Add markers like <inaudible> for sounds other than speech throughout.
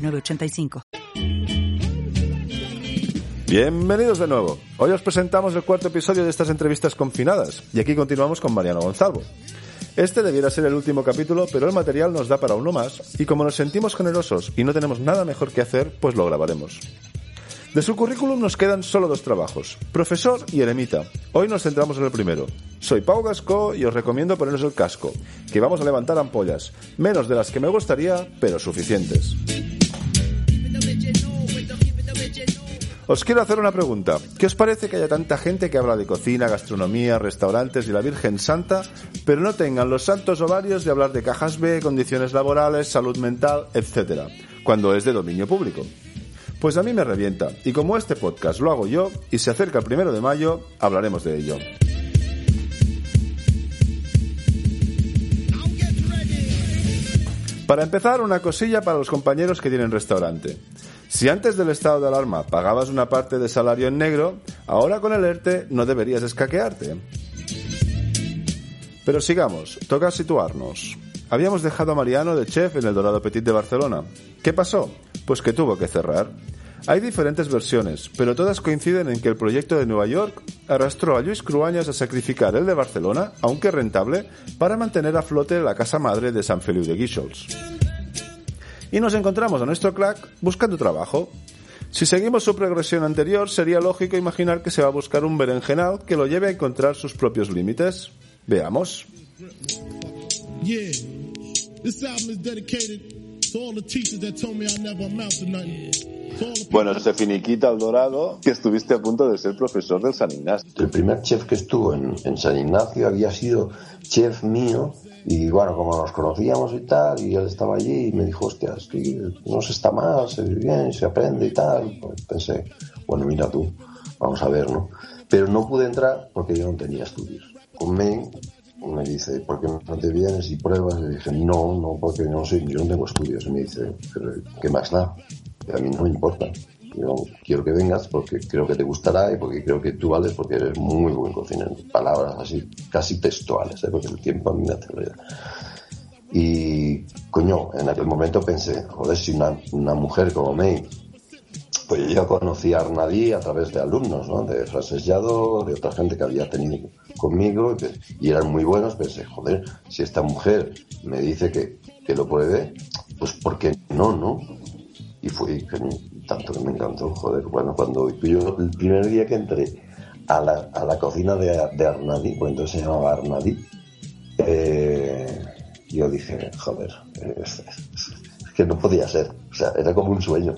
906985. Bienvenidos de nuevo. Hoy os presentamos el cuarto episodio de estas entrevistas confinadas y aquí continuamos con Mariano Gonzalvo. Este debiera ser el último capítulo, pero el material nos da para uno más y como nos sentimos generosos y no tenemos nada mejor que hacer, pues lo grabaremos. De su currículum nos quedan solo dos trabajos, profesor y eremita. Hoy nos centramos en el primero. Soy Pau Gasco y os recomiendo poneros el casco, que vamos a levantar ampollas, menos de las que me gustaría, pero suficientes. Os quiero hacer una pregunta. ¿Qué os parece que haya tanta gente que habla de cocina, gastronomía, restaurantes y la Virgen Santa, pero no tengan los santos ovarios de hablar de cajas B, condiciones laborales, salud mental, etcétera, cuando es de dominio público? Pues a mí me revienta, y como este podcast lo hago yo, y se acerca el primero de mayo, hablaremos de ello. Para empezar, una cosilla para los compañeros que tienen restaurante. Si antes del estado de alarma pagabas una parte de salario en negro, ahora con el ERTE no deberías escaquearte. Pero sigamos, toca situarnos. Habíamos dejado a Mariano de chef en el Dorado Petit de Barcelona. ¿Qué pasó? Pues que tuvo que cerrar. Hay diferentes versiones, pero todas coinciden en que el proyecto de Nueva York arrastró a Luis Cruañas a sacrificar el de Barcelona, aunque rentable, para mantener a flote la casa madre de San Feliu de Guíxols. Y nos encontramos a nuestro crack buscando trabajo. Si seguimos su progresión anterior, sería lógico imaginar que se va a buscar un berenjenal que lo lleve a encontrar sus propios límites. Veamos. To all the teachers that told me I never amount to nothing. To all the Bueno, se finiquita el dorado que estuviste a punto de ser profesor del San Ignacio. El primer chef que estuvo en, en San Ignacio había sido chef mío y bueno, como nos conocíamos y tal, y él estaba allí y me dijo, hostia, es que no se está mal, se vive bien, se aprende y tal. Pues pensé, bueno, mira tú, vamos a ver, ¿no? Pero no pude entrar porque yo no tenía estudios. Con May me dice, ¿por qué no te vienes y pruebas? Le dije, no, no, porque no sé, yo no tengo estudios. Y me dice, pero ¿qué más da? A mí no me importa. Yo quiero que vengas porque creo que te gustará y porque creo que tú vales porque eres muy buen cocinero. Palabras así, casi textuales, ¿eh? porque el tiempo a mí me hace reír. Y, coño, en aquel momento pensé, joder, si una, una mujer como May, pues yo conocí a Arnadí a través de alumnos, ¿no? De Frances Llado, de otra gente que había tenido conmigo y, y eran muy buenos. Pensé, joder, si esta mujer me dice que, que lo pruebe, pues ¿por qué no, no? Y fue tanto que me encantó, joder. Bueno, cuando yo, el primer día que entré a la, a la cocina de, de Arnadi, pues entonces se llamaba Arnadi, eh, yo dije, joder, es que no podía ser. O sea, era como un sueño.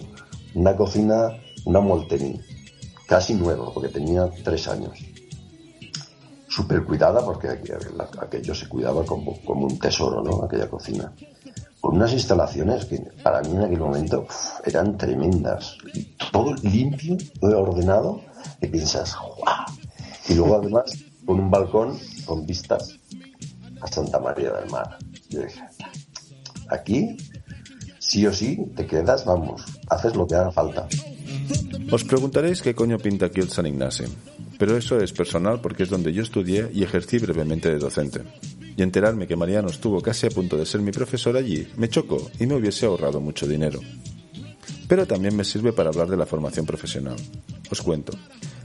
Una cocina, una Molteni, casi nueva, porque tenía tres años. Súper cuidada, porque aquello se cuidaba como, como un tesoro, ¿no? Aquella cocina con unas instalaciones que para mí en aquel momento eran tremendas. Todo limpio, ordenado, y piensas, ¡guau! Y luego además con un balcón con vistas a Santa María del Mar. Dije, aquí sí o sí te quedas, vamos, haces lo que haga falta. Os preguntaréis qué coño pinta aquí el San Ignacio. Pero eso es personal porque es donde yo estudié y ejercí brevemente de docente. Y enterarme que Mariano estuvo casi a punto de ser mi profesor allí me chocó y me hubiese ahorrado mucho dinero. Pero también me sirve para hablar de la formación profesional. Os cuento.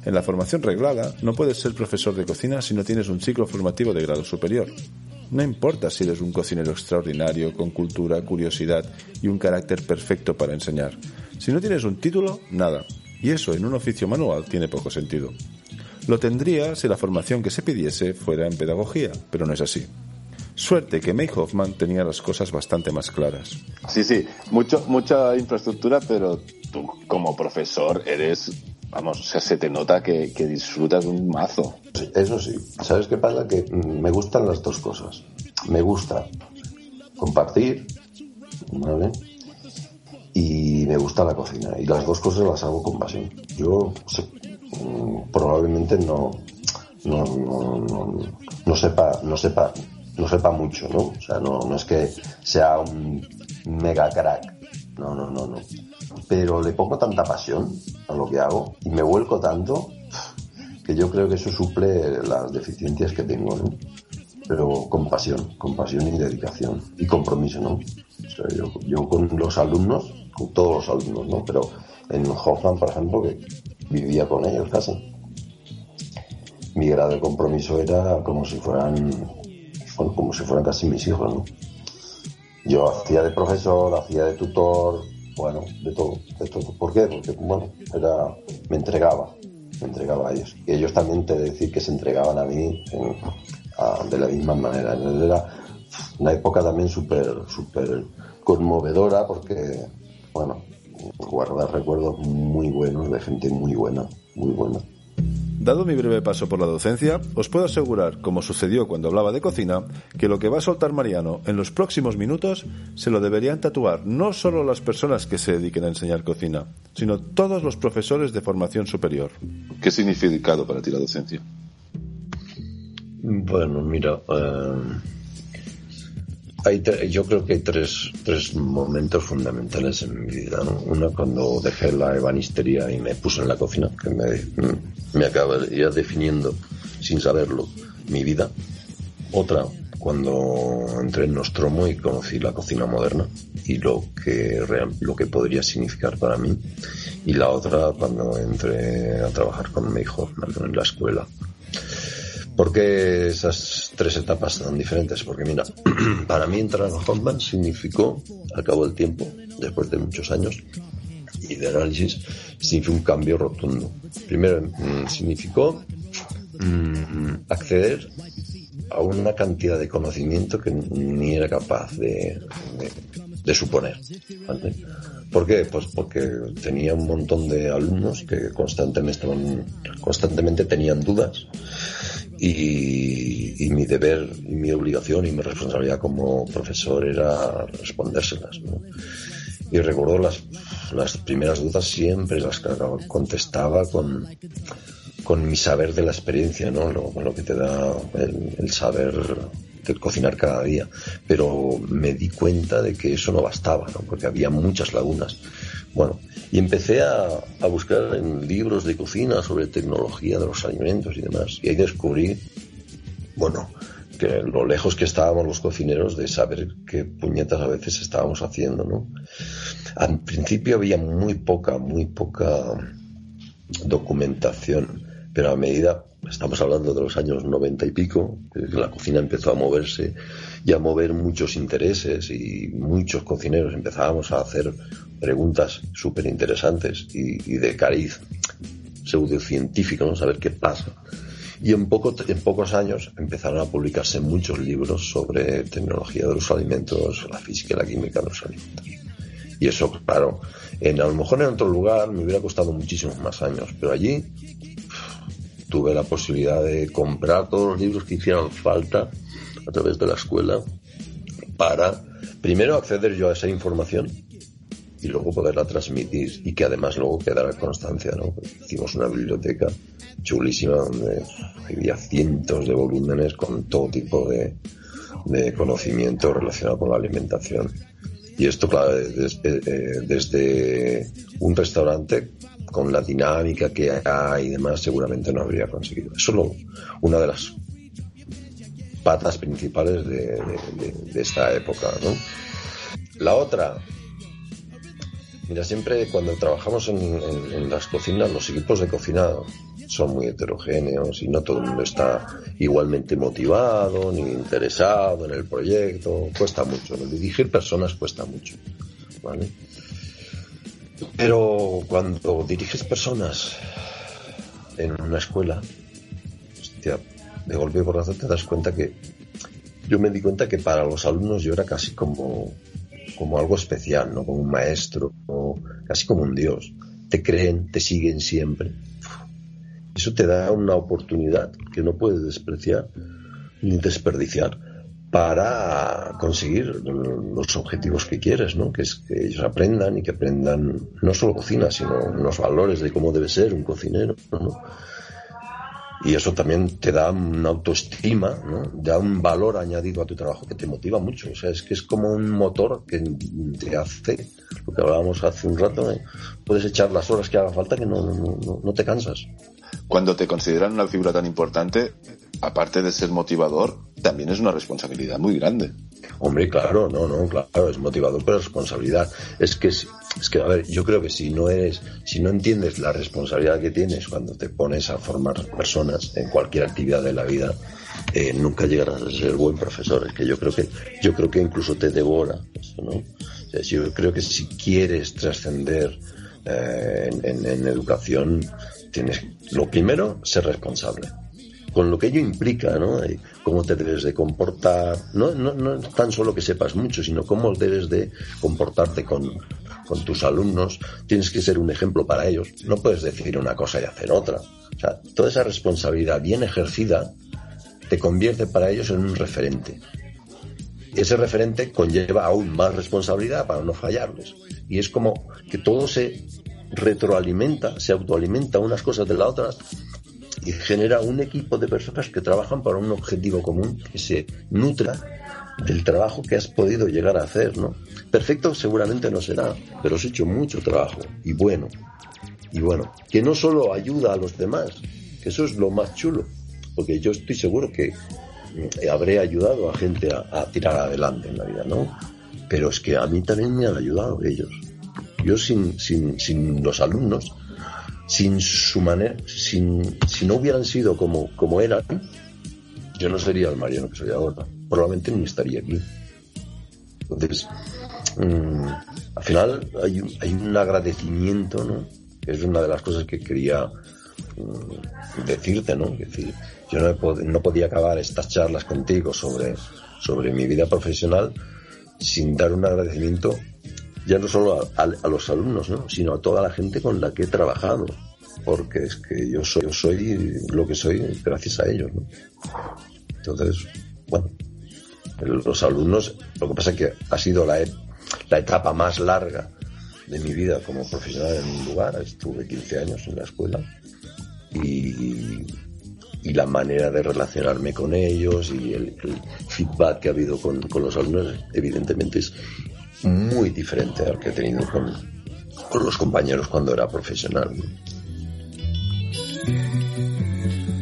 En la formación reglada no puedes ser profesor de cocina si no tienes un ciclo formativo de grado superior. No importa si eres un cocinero extraordinario, con cultura, curiosidad y un carácter perfecto para enseñar. Si no tienes un título, nada. Y eso en un oficio manual tiene poco sentido. Lo tendría si la formación que se pidiese fuera en pedagogía, pero no es así. Suerte que May Hoffman tenía las cosas bastante más claras. Sí, sí, mucho, mucha infraestructura, pero tú como profesor eres, vamos, o sea, se te nota que, que disfrutas un mazo. Eso sí, ¿sabes qué pasa? Que mm, me gustan las dos cosas. Me gusta compartir, ¿vale? y me gusta la cocina. Y las dos cosas las hago con pasión. Yo mm, probablemente no, no, no, no, sepa, no sepa, no sepa mucho, ¿no? O sea, no, no es que sea un mega crack. No, no, no, no. Pero le pongo tanta pasión a lo que hago y me vuelco tanto que yo creo que eso suple las deficiencias que tengo, ¿no? Pero con pasión, con pasión y dedicación y compromiso, ¿no? O sea, yo, yo con los alumnos, con todos los alumnos, ¿no? Pero en Hoffman, por ejemplo, que vivía con ellos casi, mi grado de compromiso era como si fueran, bueno, como si fueran casi mis hijos, ¿no? Yo hacía de profesor, hacía de tutor, bueno, de todo, de todo. ¿Por qué? Porque, bueno, era, me entregaba, me entregaba a ellos. Y ellos también te decir que se entregaban a mí de la misma manera. Era una época también súper, súper conmovedora porque, bueno, guardar recuerdos muy buenos de gente muy buena, muy buena. Dado mi breve paso por la docencia, os puedo asegurar, como sucedió cuando hablaba de cocina, que lo que va a soltar Mariano en los próximos minutos se lo deberían tatuar no solo las personas que se dediquen a enseñar cocina, sino todos los profesores de formación superior. ¿Qué significado para ti la docencia? Bueno, mira, eh, yo creo que hay tres, tres momentos fundamentales en mi vida. Una cuando dejé la ebanistería y me puse en la cocina, que me, me acaba ya definiendo, sin saberlo, mi vida. Otra cuando entré en Nostromo y conocí la cocina moderna y lo que, lo que podría significar para mí. Y la otra cuando entré a trabajar con mi hijo en la escuela ¿Por qué esas tres etapas son diferentes? Porque mira, <clears throat> para mí entrar a Hoffman significó, al cabo del tiempo, después de muchos años y de análisis, significó un cambio rotundo. Primero, mm, significó mm, acceder a una cantidad de conocimiento que ni era capaz de, suponer. ¿Por qué? Pues porque tenía un montón de alumnos que constantemente, estaban, constantemente tenían dudas y, mi deber y mi obligación y mi responsabilidad como profesor era respondérselas. Y recuerdo las, las primeras dudas siempre las contestaba con, con mi saber de la experiencia, ¿no? Lo, lo que te da el, el saber de cocinar cada día. Pero me di cuenta de que eso no bastaba, ¿no? Porque había muchas lagunas. Bueno, y empecé a, a, buscar en libros de cocina sobre tecnología de los alimentos y demás. Y ahí descubrí, bueno, que lo lejos que estábamos los cocineros de saber qué puñetas a veces estábamos haciendo, ¿no? Al principio había muy poca, muy poca documentación, pero a medida, estamos hablando de los años noventa y pico, la cocina empezó a moverse y a mover muchos intereses y muchos cocineros empezábamos a hacer preguntas súper interesantes y, de cariz pseudocientífico, ¿no? saber qué pasa. Y en, poco, en pocos años empezaron a publicarse muchos libros sobre tecnología de los alimentos, la física y la química de los alimentos. Y eso, claro, en, a lo mejor en otro lugar me hubiera costado muchísimos más años, pero allí tuve la posibilidad de comprar todos los libros que hicieran falta a través de la escuela para, primero, acceder yo a esa información y luego poderla transmitir y que además luego quedara constancia, ¿no? Hicimos una biblioteca chulísima donde había cientos de volúmenes con todo tipo de, de conocimiento relacionado con la alimentación. Y esto, claro, desde, eh, desde un restaurante con la dinámica que hay y demás, seguramente no habría conseguido. Es solo una de las patas principales de, de esta época, ¿no? La otra, Mira, siempre cuando trabajamos en, las cocinas, los equipos de cocina son muy heterogéneos y no todo el mundo está igualmente motivado ni interesado en el proyecto. Cuesta mucho, dirigir personas cuesta mucho. ¿vale? Pero cuando diriges personas en una escuela, de golpe por razón te das cuenta que yo me di cuenta que para los alumnos yo era casi como como algo especial, ¿no? Como un maestro, casi como un dios. Te creen, te siguen siempre. Eso te da una oportunidad que no puedes despreciar ni desperdiciar para conseguir los objetivos que quieres, ¿no? Que es que ellos aprendan y que aprendan no solo cocina, sino los valores de cómo debe ser un cocinero, ¿no? Y eso también te da una autoestima, ¿no? Da un valor añadido a tu trabajo que te motiva mucho. O sea, es que es como un motor que te hace, lo que hablábamos hace un rato, ¿eh? puedes echar las horas que haga falta que no, no, no te cansas. Cuando te consideran una figura tan importante, aparte de ser motivador, también es una responsabilidad muy grande. Hombre, claro, no, no, claro, es motivador, pero responsabilidad. Es que, es que, a ver, yo creo que si no eres, si no entiendes la responsabilidad que tienes cuando te pones a formar personas en cualquier actividad de la vida, eh, nunca llegarás a ser buen profesor. Es que yo creo que, yo creo que incluso te devora ¿no? yo creo que si quieres trascender eh, en, en educación, tienes, lo primero, ser responsable con lo que ello implica, ¿no? Cómo te debes de comportar, no, no, no tan solo que sepas mucho, sino cómo debes de comportarte con, con tus alumnos, tienes que ser un ejemplo para ellos, no puedes decir una cosa y hacer otra. O sea, toda esa responsabilidad bien ejercida te convierte para ellos en un referente. Ese referente conlleva aún más responsabilidad para no fallarles. Y es como que todo se retroalimenta, se autoalimenta unas cosas de las otras y genera un equipo de personas que trabajan para un objetivo común que se nutra del trabajo que has podido llegar a hacer, ¿no? Perfecto seguramente no será, pero has hecho mucho trabajo y bueno, y bueno, que no solo ayuda a los demás, que eso es lo más chulo, porque yo estoy seguro que mm, habré ayudado a gente a, tirar adelante en la vida, ¿no? Pero es que a mí también me han ayudado ellos. Yo sin, sin, sin los alumnos sin su manera, sin, si no hubieran sido como, como eran, yo no sería el Mariano que soy ahora. Probablemente ni estaría aquí. Entonces, mm, al final hay un, hay un agradecimiento, ¿no? Es una de las cosas que quería mm, decirte, ¿no? decir, yo no, no, podía acabar estas charlas contigo sobre, sobre mi vida profesional sin dar un agradecimiento ya no solo a, los alumnos, ¿no? sino a toda la gente con la que he trabajado, porque es que yo soy, yo soy lo que soy gracias a ellos. ¿no? Entonces, bueno, los alumnos, lo que pasa es que ha sido la, la etapa más larga de mi vida como profesional en un lugar, estuve 15 años en la escuela y, y la manera de relacionarme con ellos y el, feedback que ha habido con, con, los alumnos evidentemente es muy diferente al que he tenido con, con los compañeros cuando era profesional.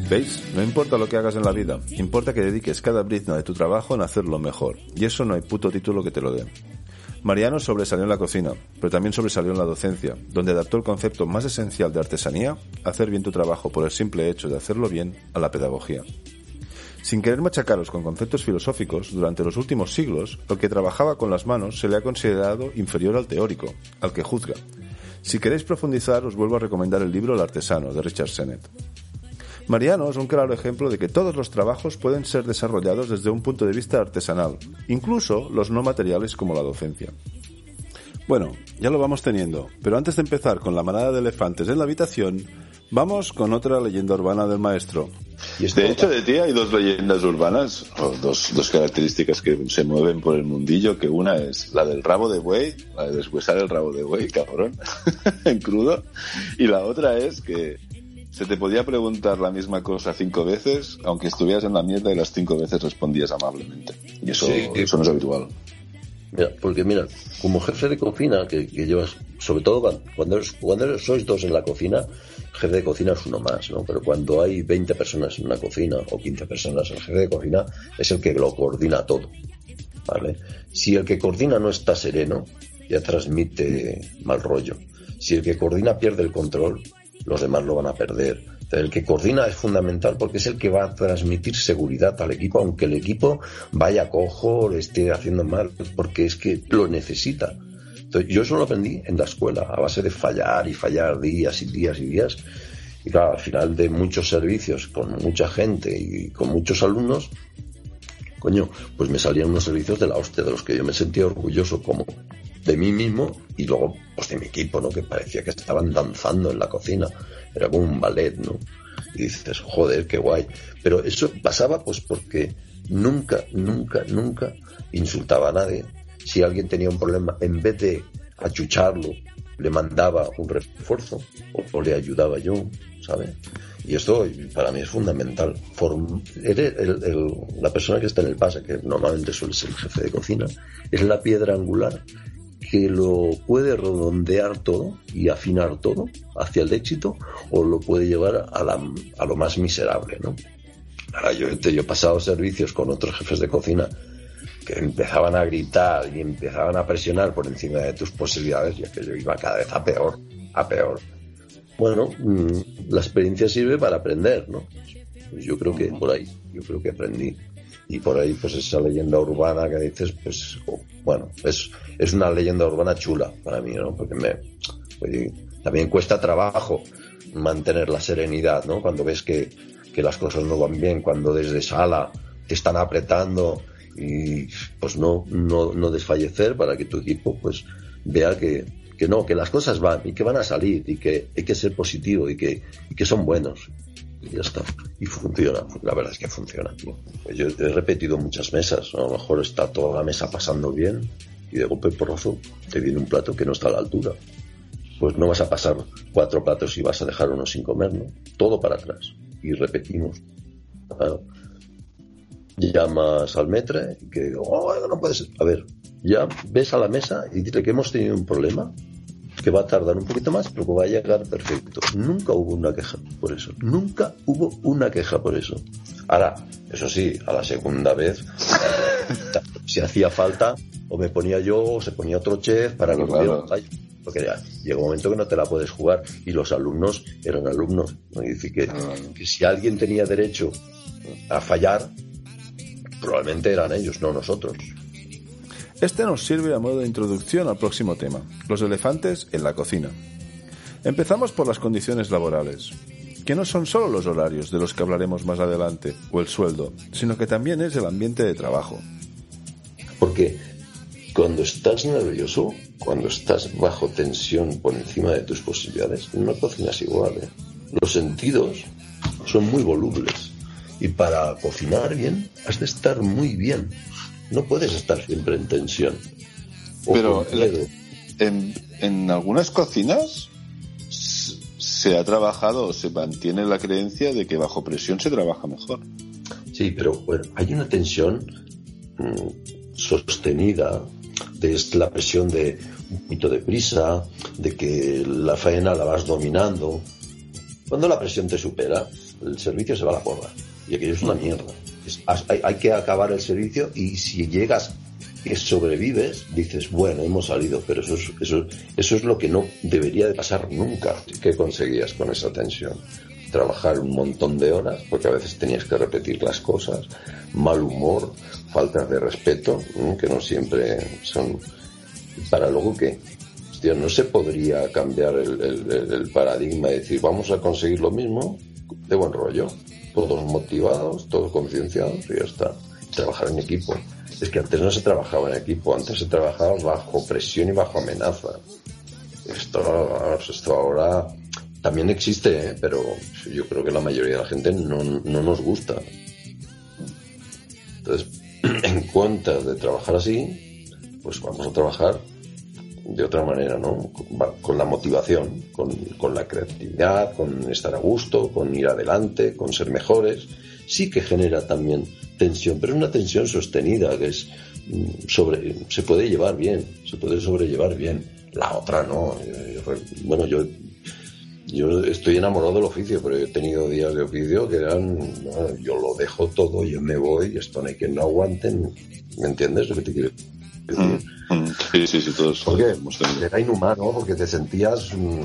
¿Veis? No importa lo que hagas en la vida, importa que dediques cada brizna de tu trabajo en hacerlo mejor. Y eso no hay puto título que te lo dé. Mariano sobresalió en la cocina, pero también sobresalió en la docencia, donde adaptó el concepto más esencial de artesanía, hacer bien tu trabajo por el simple hecho de hacerlo bien, a la pedagogía. Sin querer machacaros con conceptos filosóficos, durante los últimos siglos, el que trabajaba con las manos se le ha considerado inferior al teórico, al que juzga. Si queréis profundizar, os vuelvo a recomendar el libro El artesano, de Richard Sennett. Mariano es un claro ejemplo de que todos los trabajos pueden ser desarrollados desde un punto de vista artesanal, incluso los no materiales como la docencia. Bueno, ya lo vamos teniendo, pero antes de empezar con la manada de elefantes en la habitación, vamos con otra leyenda urbana del maestro, de hecho, de ti hay dos leyendas urbanas, o dos, dos características que se mueven por el mundillo, que una es la del rabo de buey, la de deshuesar el rabo de buey, <laughs> cabrón, en crudo, y la otra es que se te podía preguntar la misma cosa cinco veces, aunque estuvieras en la mierda y las cinco veces respondías amablemente. Y eso, eso no es habitual. Mira, porque mira, como jefe de cocina, que, llevas, sobre todo cuando, cuando sois dos en la cocina, jefe de cocina es uno más, ¿no? Pero cuando hay 20 personas en una cocina o 15 personas, el jefe de cocina es el que lo coordina todo, ¿vale? Si el que coordina no está sereno, ya transmite mal rollo. Si el que coordina pierde el control, los demás lo van a perder. El que coordina es fundamental porque es el que va a transmitir seguridad al equipo, aunque el equipo vaya cojo, le esté haciendo mal, porque es que lo necesita yo eso lo aprendí en la escuela, a base de fallar y fallar días y días y días. Y claro, al final de muchos servicios, con mucha gente y con muchos alumnos, coño, pues me salían unos servicios de la hostia, de los que yo me sentía orgulloso como de mí mismo y luego pues de mi equipo, ¿no? Que parecía que estaban danzando en la cocina. Era como un ballet, ¿no? Y dices, joder, qué guay. Pero eso pasaba pues porque nunca, nunca, nunca insultaba a nadie. Si alguien tenía un problema, en vez de achucharlo, le mandaba un refuerzo o, le ayudaba yo, ¿sabes? Y esto para mí es fundamental. la persona que está en el pase, que normalmente suele ser el jefe de cocina, es la piedra angular que lo puede redondear todo y afinar todo hacia el éxito o lo puede llevar a, lo más miserable, ¿no? Ahora, yo he pasado servicios con otros jefes de cocina que empezaban a gritar y empezaban a presionar por encima de tus posibilidades y aquello iba cada vez a peor, a peor. Bueno, mm, la experiencia sirve para aprender, ¿no? Yo creo que por ahí, yo creo que aprendí. Y por ahí, pues esa leyenda urbana que dices, pues, oh, bueno, es, es una leyenda urbana chula para mí, ¿no? Porque me, pues, también cuesta trabajo mantener la serenidad, ¿no? Cuando ves que, que las cosas no van bien, cuando desde sala te están apretando y pues no, no, no desfallecer para que tu equipo pues vea que, que no, que las cosas van y que van a salir y que hay que ser positivo y que, y que son buenos. Y ya está. Y funciona. La verdad es que funciona. Yo he repetido muchas mesas. A lo mejor está toda la mesa pasando bien y de golpe porrazo te viene un plato que no está a la altura. Pues no vas a pasar cuatro platos y vas a dejar uno sin comer, ¿no? Todo para atrás. Y repetimos. Claro llamas al metre y que oh, no puede ser. A ver, ya ves a la mesa y dile que hemos tenido un problema, que va a tardar un poquito más, pero que va a llegar perfecto. Nunca hubo una queja por eso. Nunca hubo una queja por eso. Ahora, eso sí, a la segunda vez, <laughs> si hacía falta, o me ponía yo, o se ponía otro chef para que claro. porque ya, llega un momento que no te la puedes jugar y los alumnos eran alumnos. ¿no? Y decir que, que si alguien tenía derecho a fallar, Probablemente eran ellos, no nosotros. Este nos sirve a modo de introducción al próximo tema, los elefantes en la cocina. Empezamos por las condiciones laborales, que no son solo los horarios de los que hablaremos más adelante, o el sueldo, sino que también es el ambiente de trabajo. Porque cuando estás nervioso, cuando estás bajo tensión por encima de tus posibilidades, no cocinas igual. ¿eh? Los sentidos son muy volubles. Y para cocinar bien, has de estar muy bien. No puedes estar siempre en tensión. Pero en, en algunas cocinas se ha trabajado o se mantiene la creencia de que bajo presión se trabaja mejor. Sí, pero bueno, hay una tensión mm, sostenida de la presión de un poquito de prisa, de que la faena la vas dominando. Cuando la presión te supera, el servicio se va a la porra y aquello es una mierda. hay, que acabar el servicio y si llegas que sobrevives, dices, bueno, hemos salido, pero eso es, eso, eso es lo que no debería de pasar nunca. ¿Qué conseguías con esa tensión? Trabajar un montón de horas, porque a veces tenías que repetir las cosas, mal humor, falta de respeto, que no siempre son... Para luego que, hostia, no se podría cambiar el, el paradigma y decir, vamos a conseguir lo mismo de buen rollo todos motivados, todos concienciados y ya está. Trabajar en equipo. Es que antes no se trabajaba en equipo, antes se trabajaba bajo presión y bajo amenaza. Esto, esto ahora también existe, ¿eh? pero yo creo que la mayoría de la gente no, no nos gusta. Entonces, <clears throat> en cuenta de trabajar así, pues vamos a trabajar de otra manera, ¿no? Con la motivación, con, la creatividad, con estar a gusto, con ir adelante, con ser mejores. Sí que genera también tensión, pero es una tensión sostenida que es mm, sobre, se puede llevar bien, se puede sobrellevar bien. La otra no. Bueno, yo yo estoy enamorado del oficio, pero he tenido días de oficio que eran, yo lo dejo todo, yo me voy, esto no hay que no aguanten, ¿me entiendes lo que te quiero decir? Mm, <laughs> sí, sí, sí, todos. Porque era inhumano, porque te sentías mm,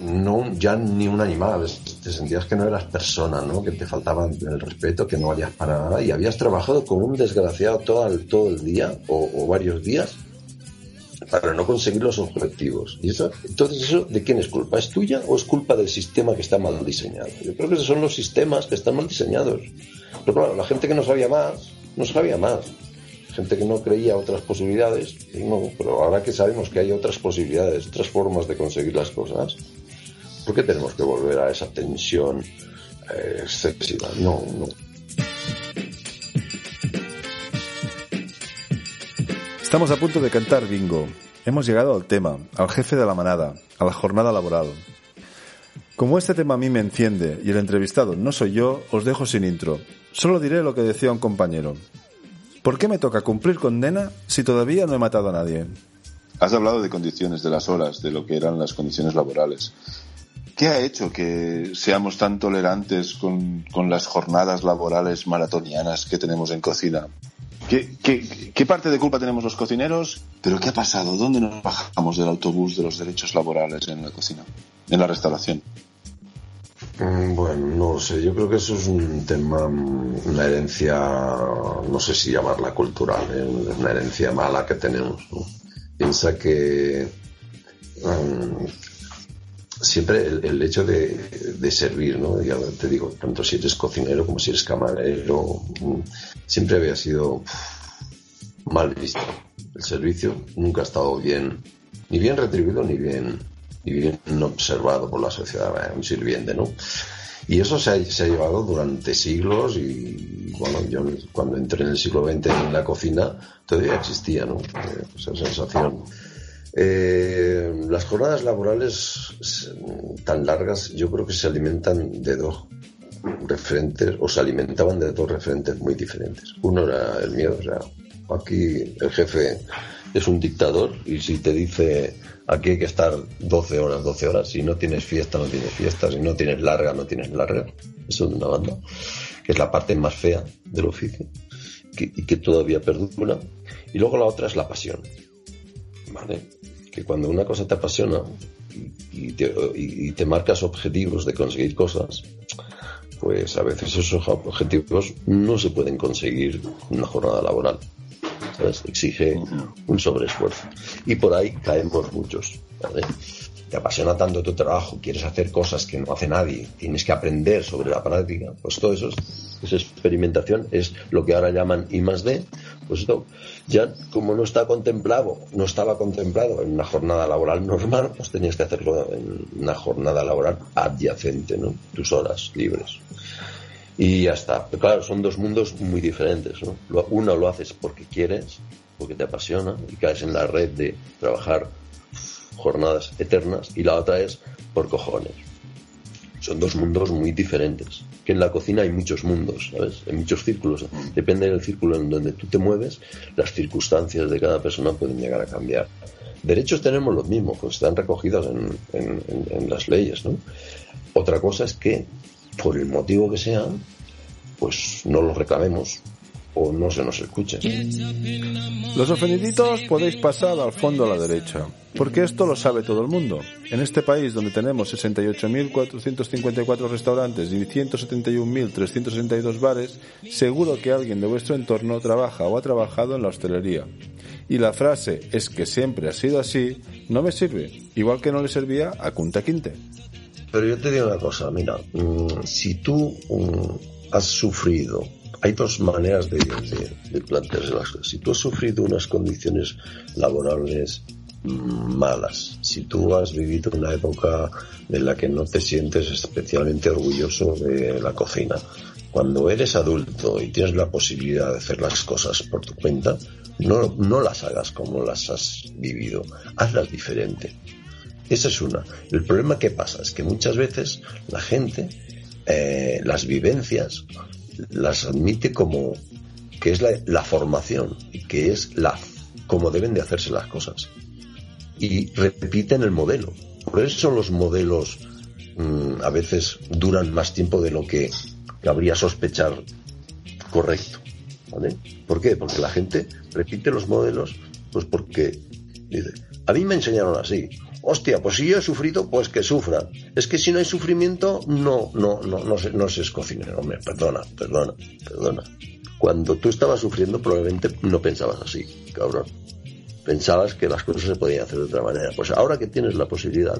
no ya ni un animal, te sentías que no eras persona, ¿no? Que te faltaba el respeto, que no valías para nada y habías trabajado como un desgraciado todo el, todo el día o, varios días para no conseguir los objetivos. ¿Y eso, entonces, ¿eso de quién es culpa? ¿Es tuya o es culpa del sistema que está mal diseñado? Yo creo que esos son los sistemas que están mal diseñados. Pero claro, la gente que no sabía más, no sabía más gente que no creía otras posibilidades, no, pero ahora que sabemos que hay otras posibilidades, otras formas de conseguir las cosas, ¿por qué tenemos que volver a esa tensión eh, excesiva? No, no. Estamos a punto de cantar bingo. Hemos llegado al tema, al jefe de la manada, a la jornada laboral. Como este tema a mí me enciende y el entrevistado no soy yo, os dejo sin intro. Solo diré lo que decía un compañero. ¿Por qué me toca cumplir condena si todavía no he matado a nadie? Has hablado de condiciones, de las horas, de lo que eran las condiciones laborales. ¿Qué ha hecho que seamos tan tolerantes con, con las jornadas laborales maratonianas que tenemos en cocina? ¿Qué, qué, qué parte de culpa tenemos los cocineros? ¿Pero qué ha pasado? ¿Dónde nos bajamos del autobús de los derechos laborales en la cocina, en la restauración? Mm, Bueno, no sé. Yo creo que eso es un tema, una herencia, no sé si llamarla cultural, ¿eh? una herencia mala que tenemos. Piensa que mm, siempre el, hecho de, de servir, ¿no? Ya te digo, tanto si eres cocinero como si eres camarero, mm, siempre había sido mal visto. El servicio nunca ha estado bien, ni bien retribuido ni bien, ni bien observado por la sociedad, un sirviente, ¿no? Y eso se ha, se ha llevado durante siglos y, bueno, yo cuando entré en el siglo XX en la cocina todavía existía, ¿no? Eh, Esa sensación. Eh, las jornadas laborales s- tan largas yo creo que se alimentan de dos referentes o se alimentaban de dos referentes muy diferentes. Uno era el miedo, o sea, aquí el jefe es un dictador y si te dice aquí hay que estar 12 horas, 12 horas, si no tienes fiesta, no tienes fiesta, si no tienes larga, no tienes larga, eso de una banda, que es la parte más fea del oficio que- y que todavía perdura. Y luego la otra es la pasión. ¿vale? Que cuando una cosa te apasiona y, te, y te marcas objetivos de conseguir cosas, pues a veces esos objetivos no se pueden conseguir en una jornada laboral. ¿Sabes? Exige un sobreesfuerzo. Y por ahí caemos muchos. Te apasiona tanto tu trabajo, quieres hacer cosas que no hace nadie, tienes que aprender sobre la práctica, pues todo eso, es- experimentación es lo que ahora llaman I más D, pues esto ya como no está contemplado, no estaba contemplado en una jornada laboral normal, pues tenías que hacerlo en una jornada laboral adyacente, ¿no? Tus horas libres. Y ya está. Pero claro, son dos mundos muy diferentes, ¿no? Uno lo haces porque quieres, porque te apasiona y caes en la red de trabajar jornadas eternas y la otra es por cojones. Son dos mundos muy diferentes. Que en la cocina hay muchos mundos, ¿sabes? Hay muchos círculos. Depende del círculo en donde tú te mueves, las circunstancias de cada persona pueden llegar a cambiar. Derechos tenemos los mismos, pues están recogidos en, en- en- en las leyes, ¿no? Otra cosa es que, por el motivo que sea, pues no los reclamemos o no se nos escuche. Los ofendiditos podéis pasar al fondo a la derecha, porque esto lo sabe todo el mundo. En este país donde tenemos 68.454 restaurantes y 171.362 bares, seguro que alguien de vuestro entorno trabaja o ha trabajado en la hostelería. Y la frase es que siempre ha sido así no me sirve, igual que no le servía a Kunta Quinte. Pero yo te digo una cosa, mira, mm, si tú mm, has sufrido, hay dos maneras de, de- de plantearse las cosas. Si tú has sufrido unas condiciones laborales mm, malas, si tú has vivido una época en la que no te sientes especialmente orgulloso de la cocina, cuando eres adulto y tienes la posibilidad de hacer las cosas por tu cuenta, no, no las hagas como las has vivido, hazlas diferente. Esa es una. El problema que pasa es que muchas veces la gente eh, las vivencias las admite como que es la, formación y que es la como deben de hacerse las cosas y repiten el modelo. Por eso los modelos mm, a veces duran más tiempo de lo que cabría sospechar correcto. ¿vale? ¿Por qué? Porque la gente repite los modelos, pues porque dice, a mí me enseñaron así. Hostia, pues si yo he sufrido, pues que sufra. Es que si no hay sufrimiento, no, no, no, no, se, no se es cocinero. Hombre, perdona, perdona, perdona. Cuando tú estabas sufriendo, probablemente no pensabas así, cabrón. Pensabas que las cosas se podían hacer de otra manera. Pues ahora que tienes la posibilidad,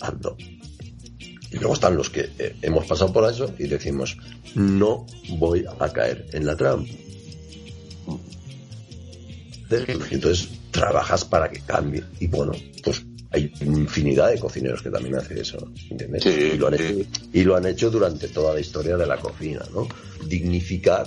hazlo. Y luego están los que eh, hemos pasado por eso y decimos, no voy a caer en la trampa. Entonces trabajas para que cambie. Y bueno, pues hay infinidad de cocineros que también hacen eso, ¿entiendes? Sí, y, lo han hecho, y lo han hecho durante toda la historia de la cocina, ¿no? Dignificar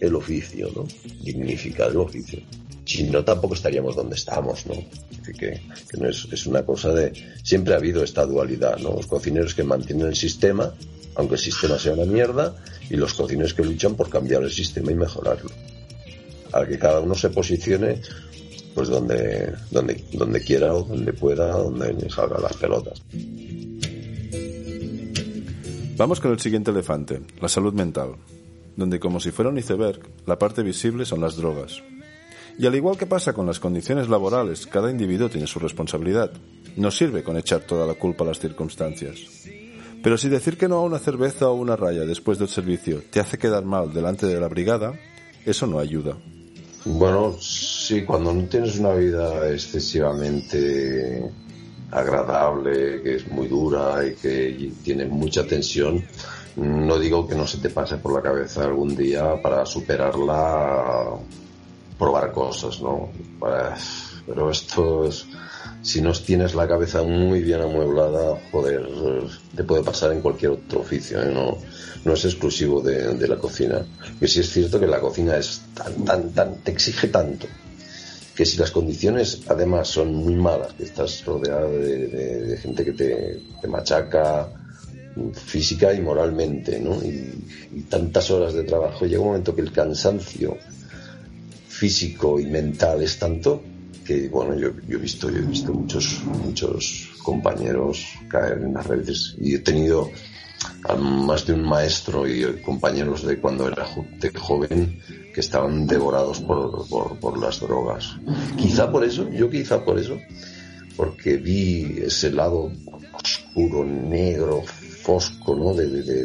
el oficio, ¿no? Dignificar el oficio. Si no, tampoco estaríamos donde estamos, ¿no? Así que, que no es, es una cosa de... Siempre ha habido esta dualidad, ¿no? Los cocineros que mantienen el sistema, aunque el sistema sea una mierda, y los cocineros que luchan por cambiar el sistema y mejorarlo. A que cada uno se posicione pues donde, donde, donde quiera o donde pueda, donde le salgan las pelotas. Vamos con el siguiente elefante, la salud mental, donde como si fuera un iceberg, la parte visible son las drogas. Y al igual que pasa con las condiciones laborales, cada individuo tiene su responsabilidad. No sirve con echar toda la culpa a las circunstancias. Pero si decir que no a una cerveza o una raya después del servicio te hace quedar mal delante de la brigada, eso no ayuda. Bueno, sí, cuando no tienes una vida excesivamente agradable, que es muy dura y que tiene mucha tensión, no digo que no se te pase por la cabeza algún día para superarla, probar cosas, ¿no? Para- pero esto es, si no tienes la cabeza muy bien amueblada, joder, te puede pasar en cualquier otro oficio, ¿eh? no, no es exclusivo de, la cocina. Que sí es cierto que la cocina es tan, tan, tan, te exige tanto, que si las condiciones además son muy malas, que estás rodeado de, gente que te, machaca física y moralmente, ¿no? Y, tantas horas de trabajo, llega un momento que el cansancio físico y mental es tanto que bueno yo, yo he visto yo he visto muchos muchos compañeros caer en las redes y he tenido más de un maestro y compañeros de cuando era joven que estaban devorados por, por, las drogas. Quizá por eso yo quizá por eso porque vi ese lado oscuro negro fosco no de, de,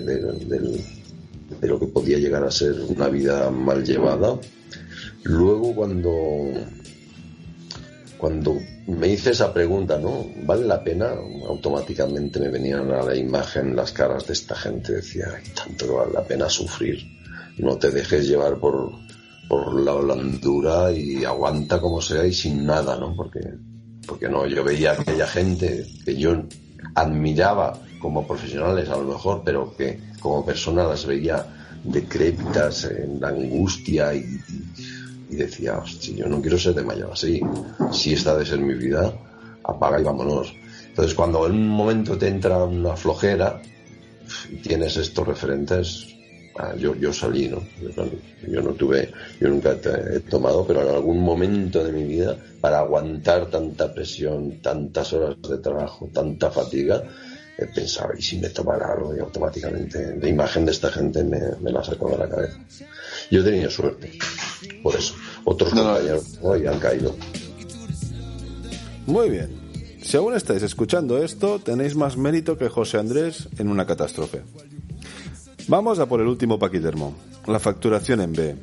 de lo que podía llegar a ser una vida mal llevada. Luego cuando cuando me hice esa pregunta, ¿no? ¿Vale la pena? Automáticamente me venían a la imagen las caras de esta gente. Decía, "Ay, tanto que vale la pena sufrir. No te dejes llevar por, por la blandura y aguanta como sea y sin nada, ¿no? Porque, porque no, yo veía a aquella gente que yo admiraba como profesionales a lo mejor, pero que como persona las veía decrépitas en la angustia y, y decía, hostia, yo no quiero ser de mayor así. Si esta de ser mi vida, apaga y vámonos. Entonces, cuando en un momento te entra una flojera y tienes estos referentes, ah, yo, yo salí, ¿no? Yo, no tuve, yo nunca he tomado, pero en algún momento de mi vida, para aguantar tanta presión, tantas horas de trabajo, tanta fatiga, he pensado, ¿y si me tomara algo? Y automáticamente la imagen de esta gente me, me la sacó de la cabeza. Yo he tenido suerte, por eso. Otros No, no. hoy han caído. Muy bien. Si aún estáis escuchando esto, tenéis más mérito que José Andrés en una catástrofe. Vamos a por el último paquidermo, la facturación en B.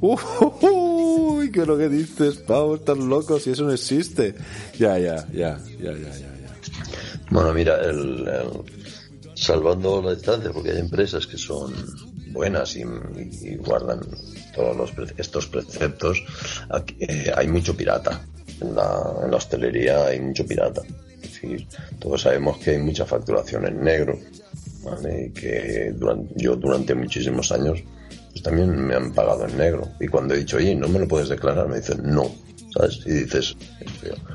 Uy, ¿qué es lo que dices, Pau? Estás loco si eso no existe. Ya, ya, ya, ya, ya, ya. ya. Bueno, mira, el, el- salvando la distancia, porque hay empresas que son buenas y, y guardan todos los estos preceptos, eh, hay mucho pirata. En la, hostelería hay mucho pirata. Todos sabemos que hay mucha facturación en negro, ¿vale? Que durante, yo durante muchísimos años pues también me han pagado en negro. Y cuando he dicho, oye, ¿no me lo puedes declarar? Me dicen, no. ¿Sabes? Y dices,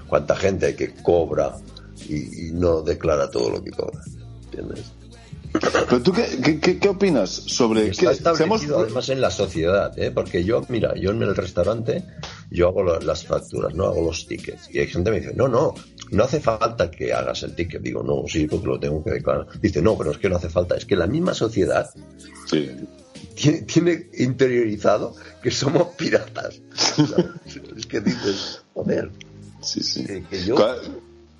¿cuánta gente hay que cobra y, no declara todo lo que cobra? Pero tú, ¿qué, qué, qué- qué opinas sobre Está que establecido además en la sociedad, ¿eh? porque yo, mira, yo en el restaurante, yo hago la- las facturas, no hago los tickets. Y hay gente que me dice, no, no, no hace falta que hagas el ticket. Digo, no, sí, porque lo tengo que declarar. Dice, no, pero es que no hace falta. Es que la misma sociedad Sí. tiene, tiene interiorizado que somos piratas. <laughs> es que dices, joder, Sí, sí. que, yo...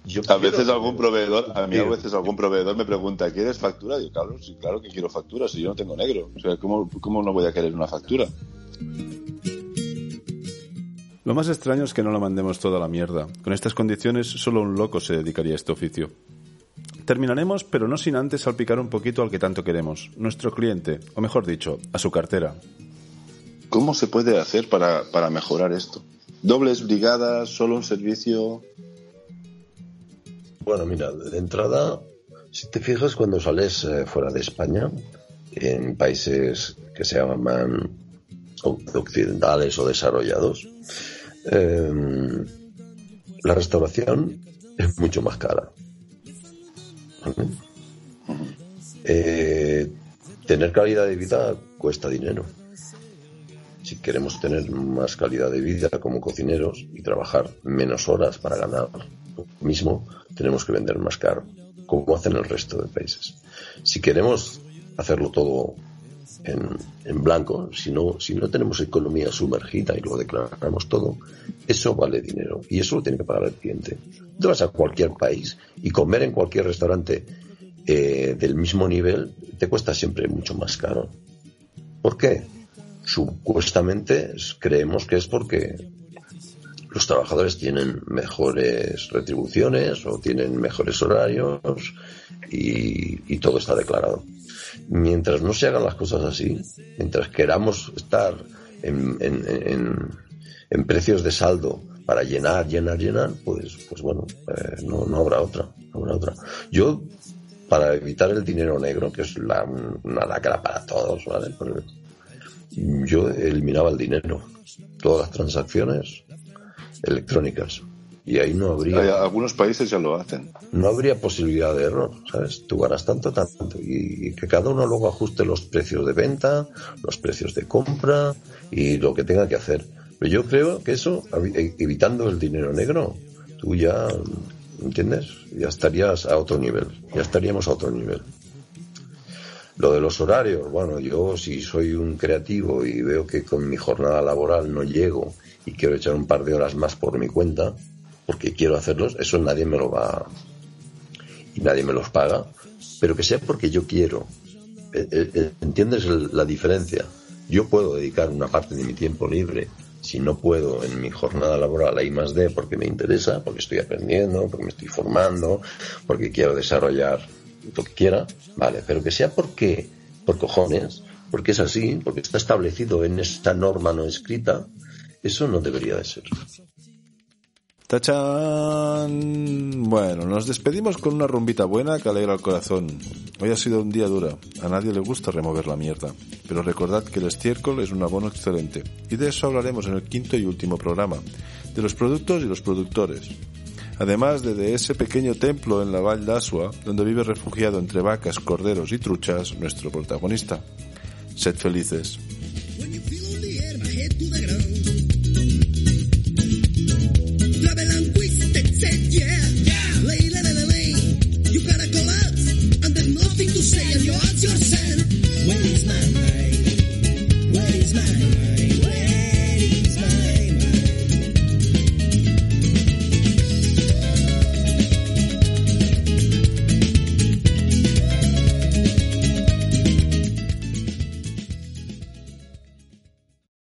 yo A veces algún proveedor, a mí a veces algún proveedor me pregunta, ¿quieres factura? Digo, claro, sí, claro que quiero factura, si yo no tengo negro. O sea, ¿cómo, cómo no voy a querer una factura? Lo más extraño es que no la mandemos toda a la mierda. Con estas condiciones, solo un loco se dedicaría a este oficio. Terminaremos, pero no sin antes salpicar un poquito al que tanto queremos, nuestro cliente, o mejor dicho, a su cartera. ¿Cómo se puede hacer para, para mejorar esto? ¿Dobles brigadas, solo un servicio? Bueno, mira, de entrada, si te fijas cuando sales eh, fuera de España, en países que se llaman occidentales o desarrollados, em, la restauración es mucho más cara. Eh, tener calidad de vida cuesta dinero. Si queremos tener más calidad de vida como cocineros y trabajar menos horas para ganar mismo, tenemos que vender más caro, como hacen el resto de países. Si queremos hacerlo todo en, blanco, si no, si no tenemos economía sumergida y lo declaramos todo, eso vale dinero y eso lo tiene que pagar el cliente. Tú vas a cualquier país y comer en cualquier restaurante eh, del mismo nivel te cuesta siempre mucho más caro. ¿Por qué? Supuestamente creemos que es porque los trabajadores tienen mejores retribuciones o tienen mejores horarios y todo está declarado mientras no se hagan las cosas así, mientras queramos estar en, precios de saldo para llenar, llenar, llenar, pues, pues bueno, eh, no, habrá otra, habrá otra. Yo, para evitar el dinero negro, que es la, una lacra para todos, ¿vale? Yo eliminaba el dinero, todas las transacciones electrónicas y ahí no habría. algunos países ya lo hacen. No habría posibilidad de error, ¿sabes? Tú ganas tanto, tanto. Y, que cada uno luego ajuste los precios de venta, los precios de compra y lo que tenga que hacer. Pero yo creo que eso, e, evitando el dinero negro, tú ya, ¿entiendes? Ya estarías a otro nivel. Ya estaríamos a otro nivel. Lo de los horarios, bueno, yo si soy un creativo y veo que con mi jornada laboral no llego y quiero echar un par de horas más por mi cuenta, porque quiero hacerlos, eso nadie me lo va y nadie me los paga, pero que sea porque yo quiero. Eh, eh, eh, ¿Entiendes la diferencia? Yo puedo dedicar una parte de mi tiempo libre, si no puedo en mi jornada laboral I más D porque me interesa, porque estoy aprendiendo, porque me estoy formando, porque quiero desarrollar lo que quiera, vale, pero que sea porque, por cojones, porque es así, porque está establecido en esta norma no escrita, eso no debería de ser. ¡Tachán! Bueno, nos despedimos con una rumbita buena que alegra el corazón. Hoy ha sido un día duro. A nadie le gusta remover la mierda. Pero recordad que el estiércol es un abono excelente. Y de eso hablaremos en el quinto y último programa. De los productos y los productores. Además de, de ese pequeño templo en la Val d'Asua, donde vive refugiado entre vacas, corderos y truchas, nuestro protagonista. Sed felices.